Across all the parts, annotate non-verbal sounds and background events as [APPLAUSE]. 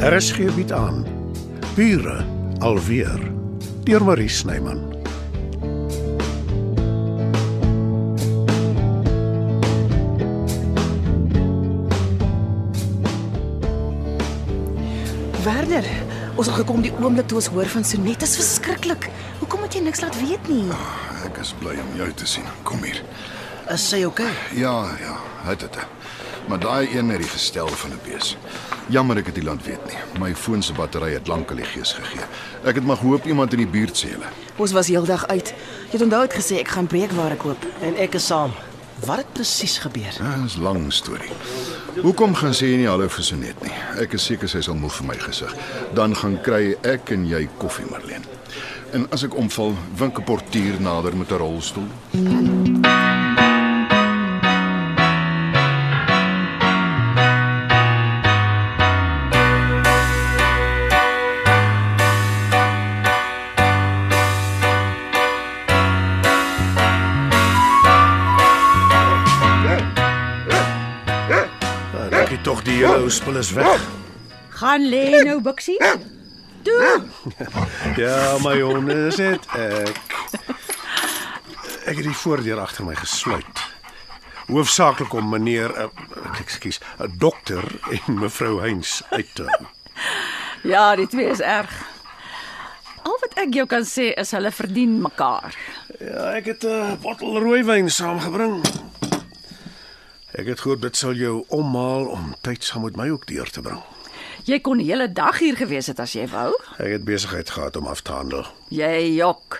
RSG bied aan Bure alweer deur Marie Snyman. Werner, ons het gekom die oomblik toe ons hoor van Sonet is verskriklik. Hoekom het jy niks laat weet nie? Ek is bly om jou te sien. Kom hier. Is sy okay? Ja, ja, het dit. Maar daai een het die gestel van 'n bees. Jammer ek het die land weet nie. My foon se battery het lankal die gees gegee. Ek het maar gehoop iemand in die buurt sê hulle. Ons was heeldag uit. Jy het onthou het gesê ek gaan breekware koop. En ek is saam. Wat het presies gebeur? Ja, dis 'n lang storie. Hoekom gaan sê jy nie hallo vir Sonet nie? Ek is seker sy sal moeg vir my gesig. Dan gaan kry ek en jy koffie, Marlene. En as ek omval, wink 'n portier nader met 'n rolstoel. Nou, tog die hele ou spul is weg? Gaan lê nou, Bixie. Toe. Ja, my honde, is dit ek. Ek het die voordeur agter my gesluit. Hoofsaaklik om meneer uh, ekskuus, 'n dokter en mevrou Heinz uit te hou. Ja, die twee is erg. Al wat ek jou kan sê is hulle verdien mekaar. Ja, ek het 'n bottel rooiwyn saamgebring. Ek het gehoop dit sal jou omhaal om tyd saam met my ook deur te bring. Jy kon die hele dag hier gewees het as jy wou. Ek het besigheid gehad om af te handel. Jy jok.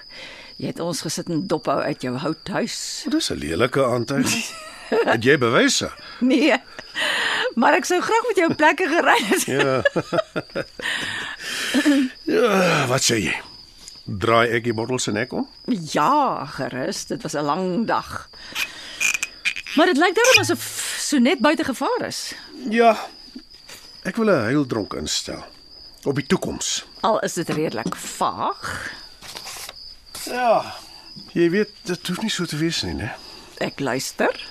Jy het ons gesit en dophou uit jou houthuis. Dis 'n lelike aantuiging. [LAUGHS] Het jy bewyse? Nee. Maar ek sou graag met jou plekke gery het. Ja. [LAUGHS] ja, wat sê jy? Draai ek die bottel se nek om? Ja, gerus, dit was 'n lang dag. Maar dit lyk daarom asof so net buite gevaar is. Ja. Ek wil 'n heildronk instel op die toekoms. Al is dit redelik vaag. Ja. Jy weet, dit hoef nie so te wees nie, né? Ek luister.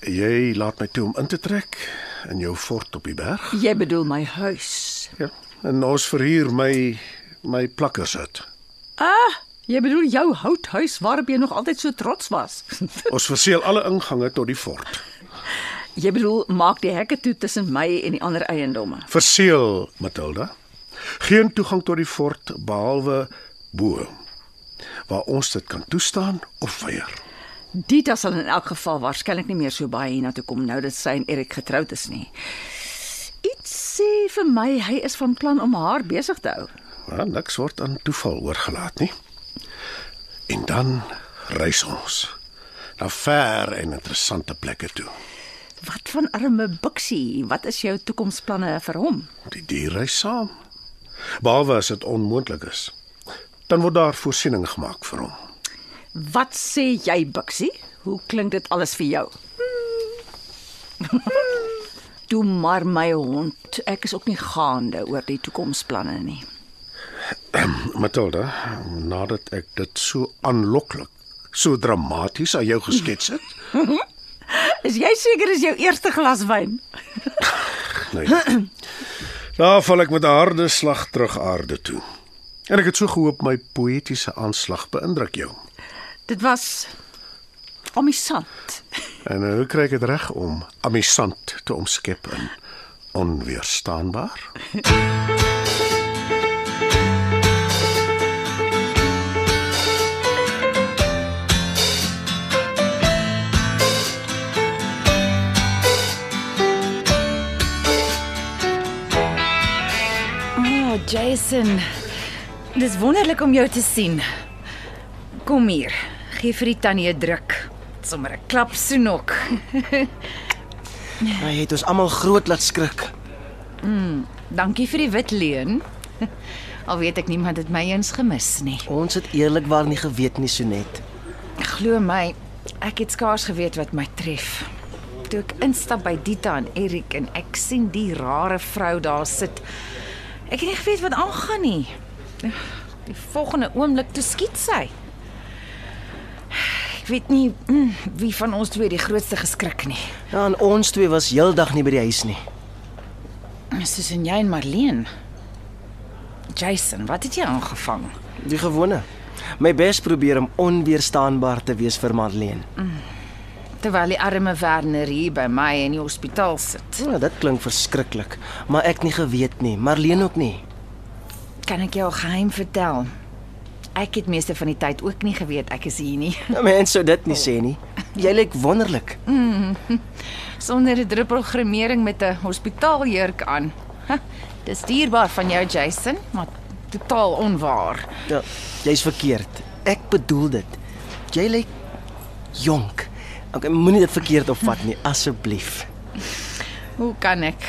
Jy laat my toe om in te trek in jou fort op die berg. Jy bedoel my huis. Ja. En ons verhuur my my plakkershut. Ah, jy bedoel jou houthuis waarop jy nog altyd so trots was. [LAUGHS] Ons verseël alle ingange tot die fort. jy bedoel maak die hekke toe tussen my en die ander eiendomme. Verseël, Matilda. Geen toegang tot die fort behalwe bo waar ons dit kan toestaan of weier. Dita sal in elk geval waarskynlik nie meer so baie hiernatoe kom nou dat sy en Erik getroud is nie. Iets sê vir my hy is van plan om haar besig te hou. Maar niks word aan toeval oorgelaat nie. En dan reis ons na ver en interessante plekke toe. Wat van arme Bixie? Wat is jou toekomsplanne vir hom? Die dier reis saam. Behalwe as dit onmoontlik is. Dan word daar voorsiening gemaak vir hom. Wat sê jy, Bixie? Hoe klink dit alles vir jou? [LAUGHS] Toe maar my hond, ek is ook nie gaande oor die toekomsplanne nie. Matilda, nadat ek dit so aanloklik, so dramaties aan jou geskets het, [LAUGHS] Is jy seker dis jou eerste glas wyn? [LAUGHS] nee. Daar val ek met 'n harde slag terug aarde toe. En ek het so gehoop my poëtiese aanslag beïndruk jou. Dit was amusant. [LAUGHS] En nou kry ek dit reg om amusant te omskep in onweerstaanbaar. Jason. Dis wonderlik om jou te sien. Kom hier. Gee vir die tannie 'n druk. Sommer 'n klap soenok. Hy het ons almal groot laat skrik. Dankie vir die wit leuen. Al weet ek niemand het my eens gemis nie. Ons het eerlikwaar nie geweet nie, Sonet. Glo my, ek het skaars geweet wat my tref. Toe ek instap by Dita en Erik en ek sien die rare vrou daar sit. Ek het nie geweet wat aangaan nie. Die volgende oomblik toe skiet sy. Ek weet nie mm, wie van ons twee die grootste geskrik nie. Ja, en ons twee was heeldag nie by die huis nie. Susan jy en Marlene. Jason, wat het jy aangevang? Die gewone. My bes probeer om onweerstaanbaar te wees vir Marlene. Terwyl die arme Werner hier by my in die hospitaal sit. Ja, dit klink verskriklik, maar ek nie geweet nie, Marlene ook nie. Kan ek jou 'n geheim vertel? Ek het meeste van die tyd ook nie geweet ek is hier nie. Nou [LAUGHS] mens sou dit nie sê nie. Jy lyk wonderlik. [LAUGHS] Sonder 'n druppel gremering met 'n hospitaaljurk aan. Ha, dis dierbaar van jou Jason, maar totaal onwaar. Ja, jy's verkeerd. Ek bedoel dit. Jy lyk jonk. Okay, moenie dit verkeerd opvat nie, asseblief. [LAUGHS] Hoe kan ek?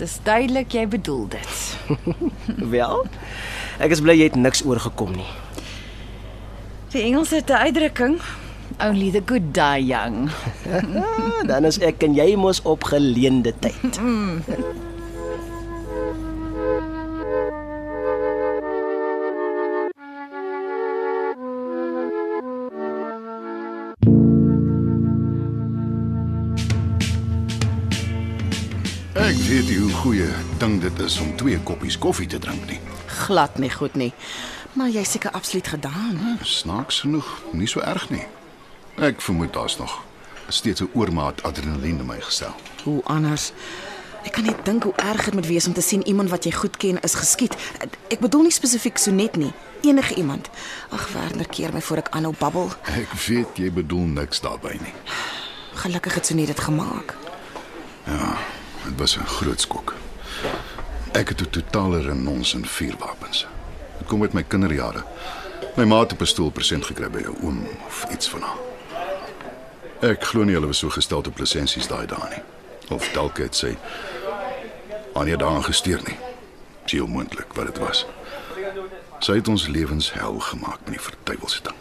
Dis duidelik jy bedoel dit. [LAUGHS] Wel? Ek is bly jy het niks oorgekom nie. Die Engels het 'n uitdrukking, only the good die young. [LAUGHS] Dan is ek en jy mos op geleende tyd. Weet nie hoe goeie ding dit is om twee koppies koffie te drink nie. Glad nie goed nie. Maar jy seker absoluut gedaan. hè? Snaaks genoeg, nie so erg nie. Ek vermoed daar's nog steeds 'n oormaat adrenalien in my gestel. Hoe anders? Ek kan net dink hoe erg dit moet wees om te sien iemand wat jy goed ken is geskiet. Ek bedoel nie spesifiek Sonet nie. Enige iemand. Ag Werner keer my voor ek aanhou babbel. Ek weet jy bedoel niks daarbey nie. Gelukkig het Sonet dit gemaak. Dit was 'n groot skok. Ek het 'n totale renons in vuurwapens. Dit kom met my kinderjare. My ma het 'n pistool present gekry by 'n oom of iets van haar. Ek glo nie hulle was so gestel op lisensies daai dae nie. Of dalk het sy Anja daaraan gesteer nie. Dis heel moontlik wat dit was. Sy het ons lewens hel gemaak met die verduiwelse ding.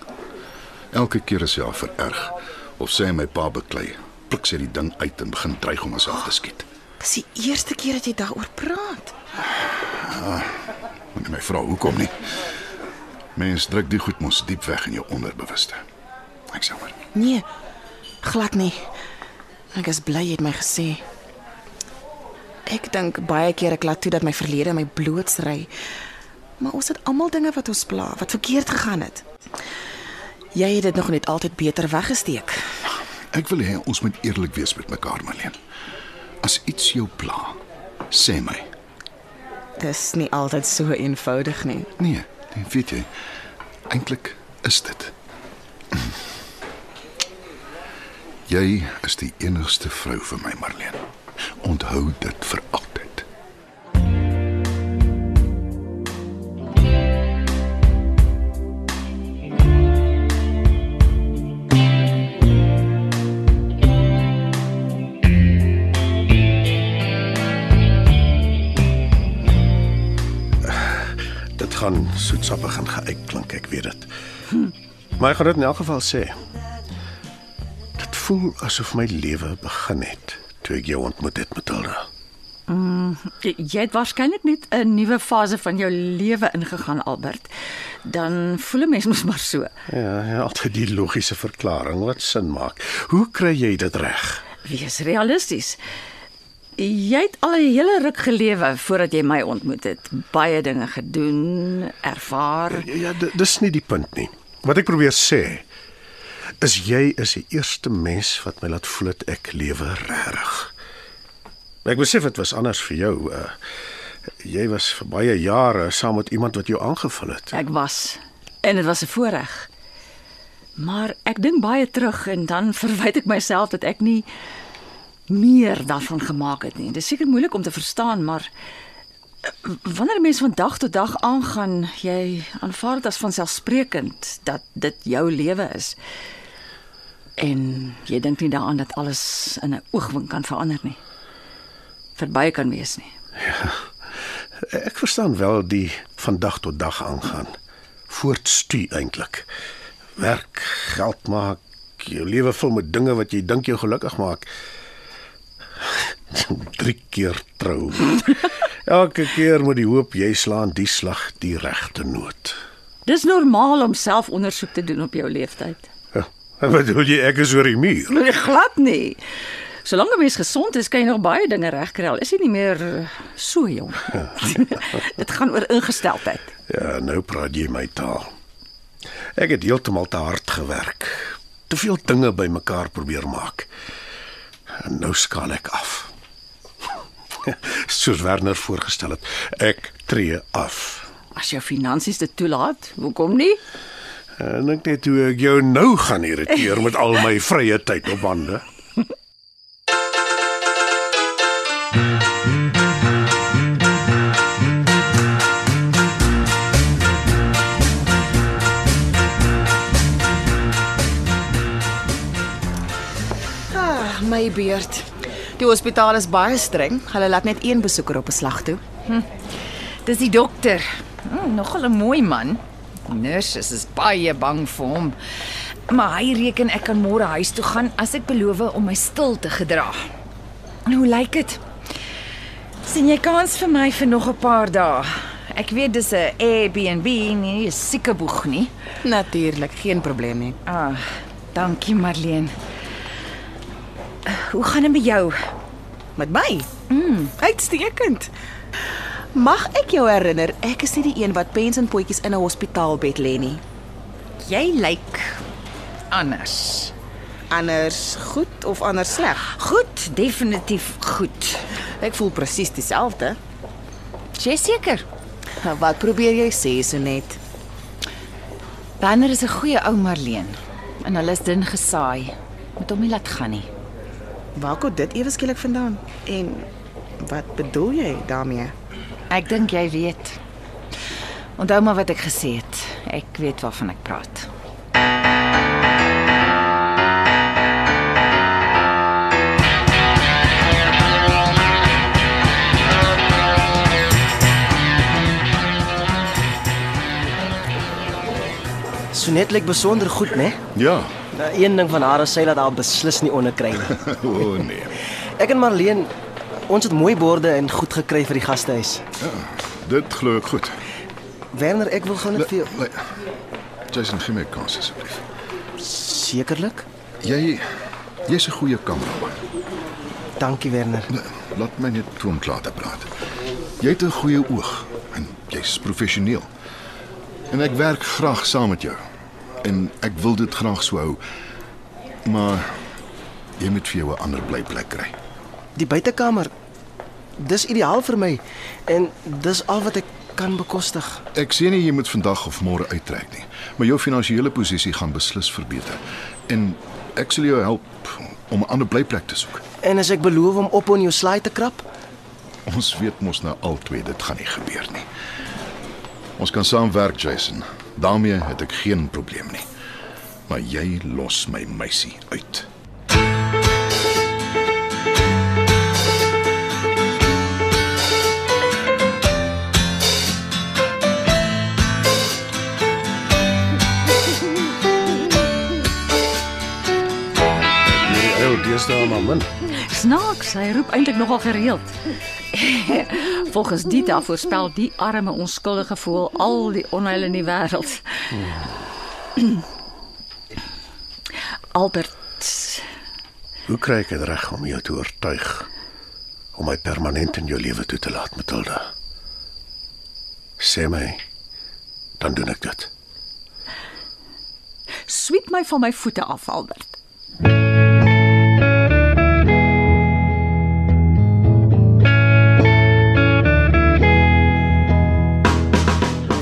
Elke keer as sy haar vererg of sy en my pa beklei, pluk sy die ding uit en begin dreig om haarself te skiet. Dis die eerste keer dat jy daaroor praat. Moet jy my vra hoekom nie? Mens druk die goed mos diep weg in jou onderbewuste. Ek sê maar. Nee. Glad nie. Ek is bly jy het my gesê. Ek dink baie keer ek laat toe dat my verlede my blootsry. Maar ons het almal dinge wat ons pla, wat verkeerd gegaan het. Jy het dit nog net altyd beter weggesteek. Ek wil hê ons moet eerlik wees met mekaar, Marlene. As iets jou pla, sê my. Dis nie altyd so eenvoudig nie. Nee, nee weet jy, eintlik is dit. Jy is die enigste vrou vir my, Marlene. Onthou dit vir altyd. Soetsappig en geuit klink, ek weet dit. Maar ek gaan dit in elk geval sê. Dit voel asof my lewe begin het toe ek jou ontmoet het, Matilda. Jy, jy het waarskynlik net 'n nuwe fase van jou lewe ingegaan, Albert. Dan voel 'n mens mos maar so. Ja, ja, altyd die logiese verklaring wat sin maak. Hoe kry jy dit reg? Wees realisties. Jy het al 'n hele ruk gelewe voordat jy my ontmoet het. Baie dinge gedoen, ervaar. Ja, ja di- dis nie die punt nie. Wat ek probeer sê is jy is die eerste mens wat my laat voel dat ek lewe regtig. Ek besef dit was anders vir jou. Uh, jy was vir baie jare saam met iemand wat jou aangevul het. Ek was en dit was 'n voorreg. Maar ek dink baie terug en dan [LAUGHS] verwyd ek myself dat ek nie meer daarvan gemaak het nie. Dit is seker moeilik om te verstaan, maar eh, wanneer 'n mens van dag tot dag aangaan, jy aanvaar dit as vanselfsprekend dat dit jou lewe is. En jy dink nie daaraan dat alles in 'n oogwink kan verander nie. Verby kan wees nie. Ek verstaan wel die van dag tot dag aangaan. Voortstu eintlik. Werk, geld maak, jou lewe vul met dinge wat jy dink jou gelukkig maak. Drie keer trou. Elke keer met die hoop jy slaan die slag die regte noot. Dis normaal om selfondersoek te doen op jou leeftyd. Ja, Wat bedoel jy ek is oor die muur? Nee, glad nie. Solank 'n mens gesond is, kan jy nog baie dinge regkry. Al is jy nie meer eh, so jong. [LAUGHS] Dit gaan oor ingesteldheid. Ja, nou praat jy my taal. Ek het heeltemal te hard gewerk. Te veel dinge bymekaar probeer maak. En nou skaal ek af. [LAUGHS] Soos Werner voorgestel het, ek tree af. As jou finansies dit toelaat, hoekom nie? En ek net hoe ek jou nou gaan irriteer met al my [LAUGHS] vrye tyd op hande. My beurt. Die hospitaal is baie streng. Hulle laat net een besoeker op 'n slag toe. Dis die dokter. Hmm, nogal 'n mooi man. Die nurses is baie bang vir hom. Maar hy reken ek kan môre huis toe gaan as ek beloof om my stil te gedra. Hoe lyk dit? sien jy kans vir my vir nog 'n paar dae? Ek weet dis 'n Airbnb, nie 'n siekeboeg nie. Natuurlik, geen probleem nie. Ah, dankie Marlene. Hoe gaan dit met jou? Met my? Mm, uitstekend. Mag ek jou herinner, ek is nie die een wat pens en potjies in 'n hospitaalbed lê nie. Jy lyk anders. Anders goed of anders sleg? Goed, definitief goed. Ek voel presies dieselfde. Jy seker? Wat probeer jy sê, Sonet? Banner is 'n goeie ou Marleen en hulle is dun gesaai. Moet hom nie laat gaan nie. Waar kom dit ewe skielik vandaan? En wat bedoel jy daarmee? Ek dink jy weet. Onthou maar wat ek gesê het. Ek weet waarvan ek praat. Sonet lyk besonder goed, né? Ja. Nou een ding van haar is sy dat haar beslis nie onderkry nie. [LAUGHS] O oh, nee. Ek en Marleen, ons het mooi borde en goed gekry vir die gastehuis. Dit glo ek goed. Werner, ek wil gou net vir jou Jason, gee my kans asseblief. sekerlik. Jy jy's 'n goeie kameraman. Dankie Werner. Nee, Laat my net toe om klaar te praat. Jy het 'n goeie oog en jy's professioneel. En ek werk graag saam met jou. En ek wil dit graag so hou. Maar jy moet vir jou 'n ander blyplek kry. Die buitekamer. Dis ideaal vir my en dis al wat ek kan bekostig. Ek sê nie jy moet vandag of môre uittrek nie, maar jou finansiële posisie gaan beslis verbeter. En ek sal jou help om 'n ander blyplek te soek. En as ek beloof om op on jou slaai te krap, Ons weet mos nou albei dit gaan nie gebeur nie. Ons kan saamwerk, Jason. Daarmee het ek geen probleem nie. Maar jy los my meisie uit. Hierdie ou deesdae maar min. Snaaks, hy roep eintlik nogal gereeld. Volgens Dita voorspel die arme onskuldige voel al die onheil in die wêreld. [CLEARS THROAT] Albert, Hoe kry ek dit reg om jou te oortuig om my permanent in jou lewe toe te laat, Matilda? Sê my, dan doen ek dit. sweep my van my voete af, Albert.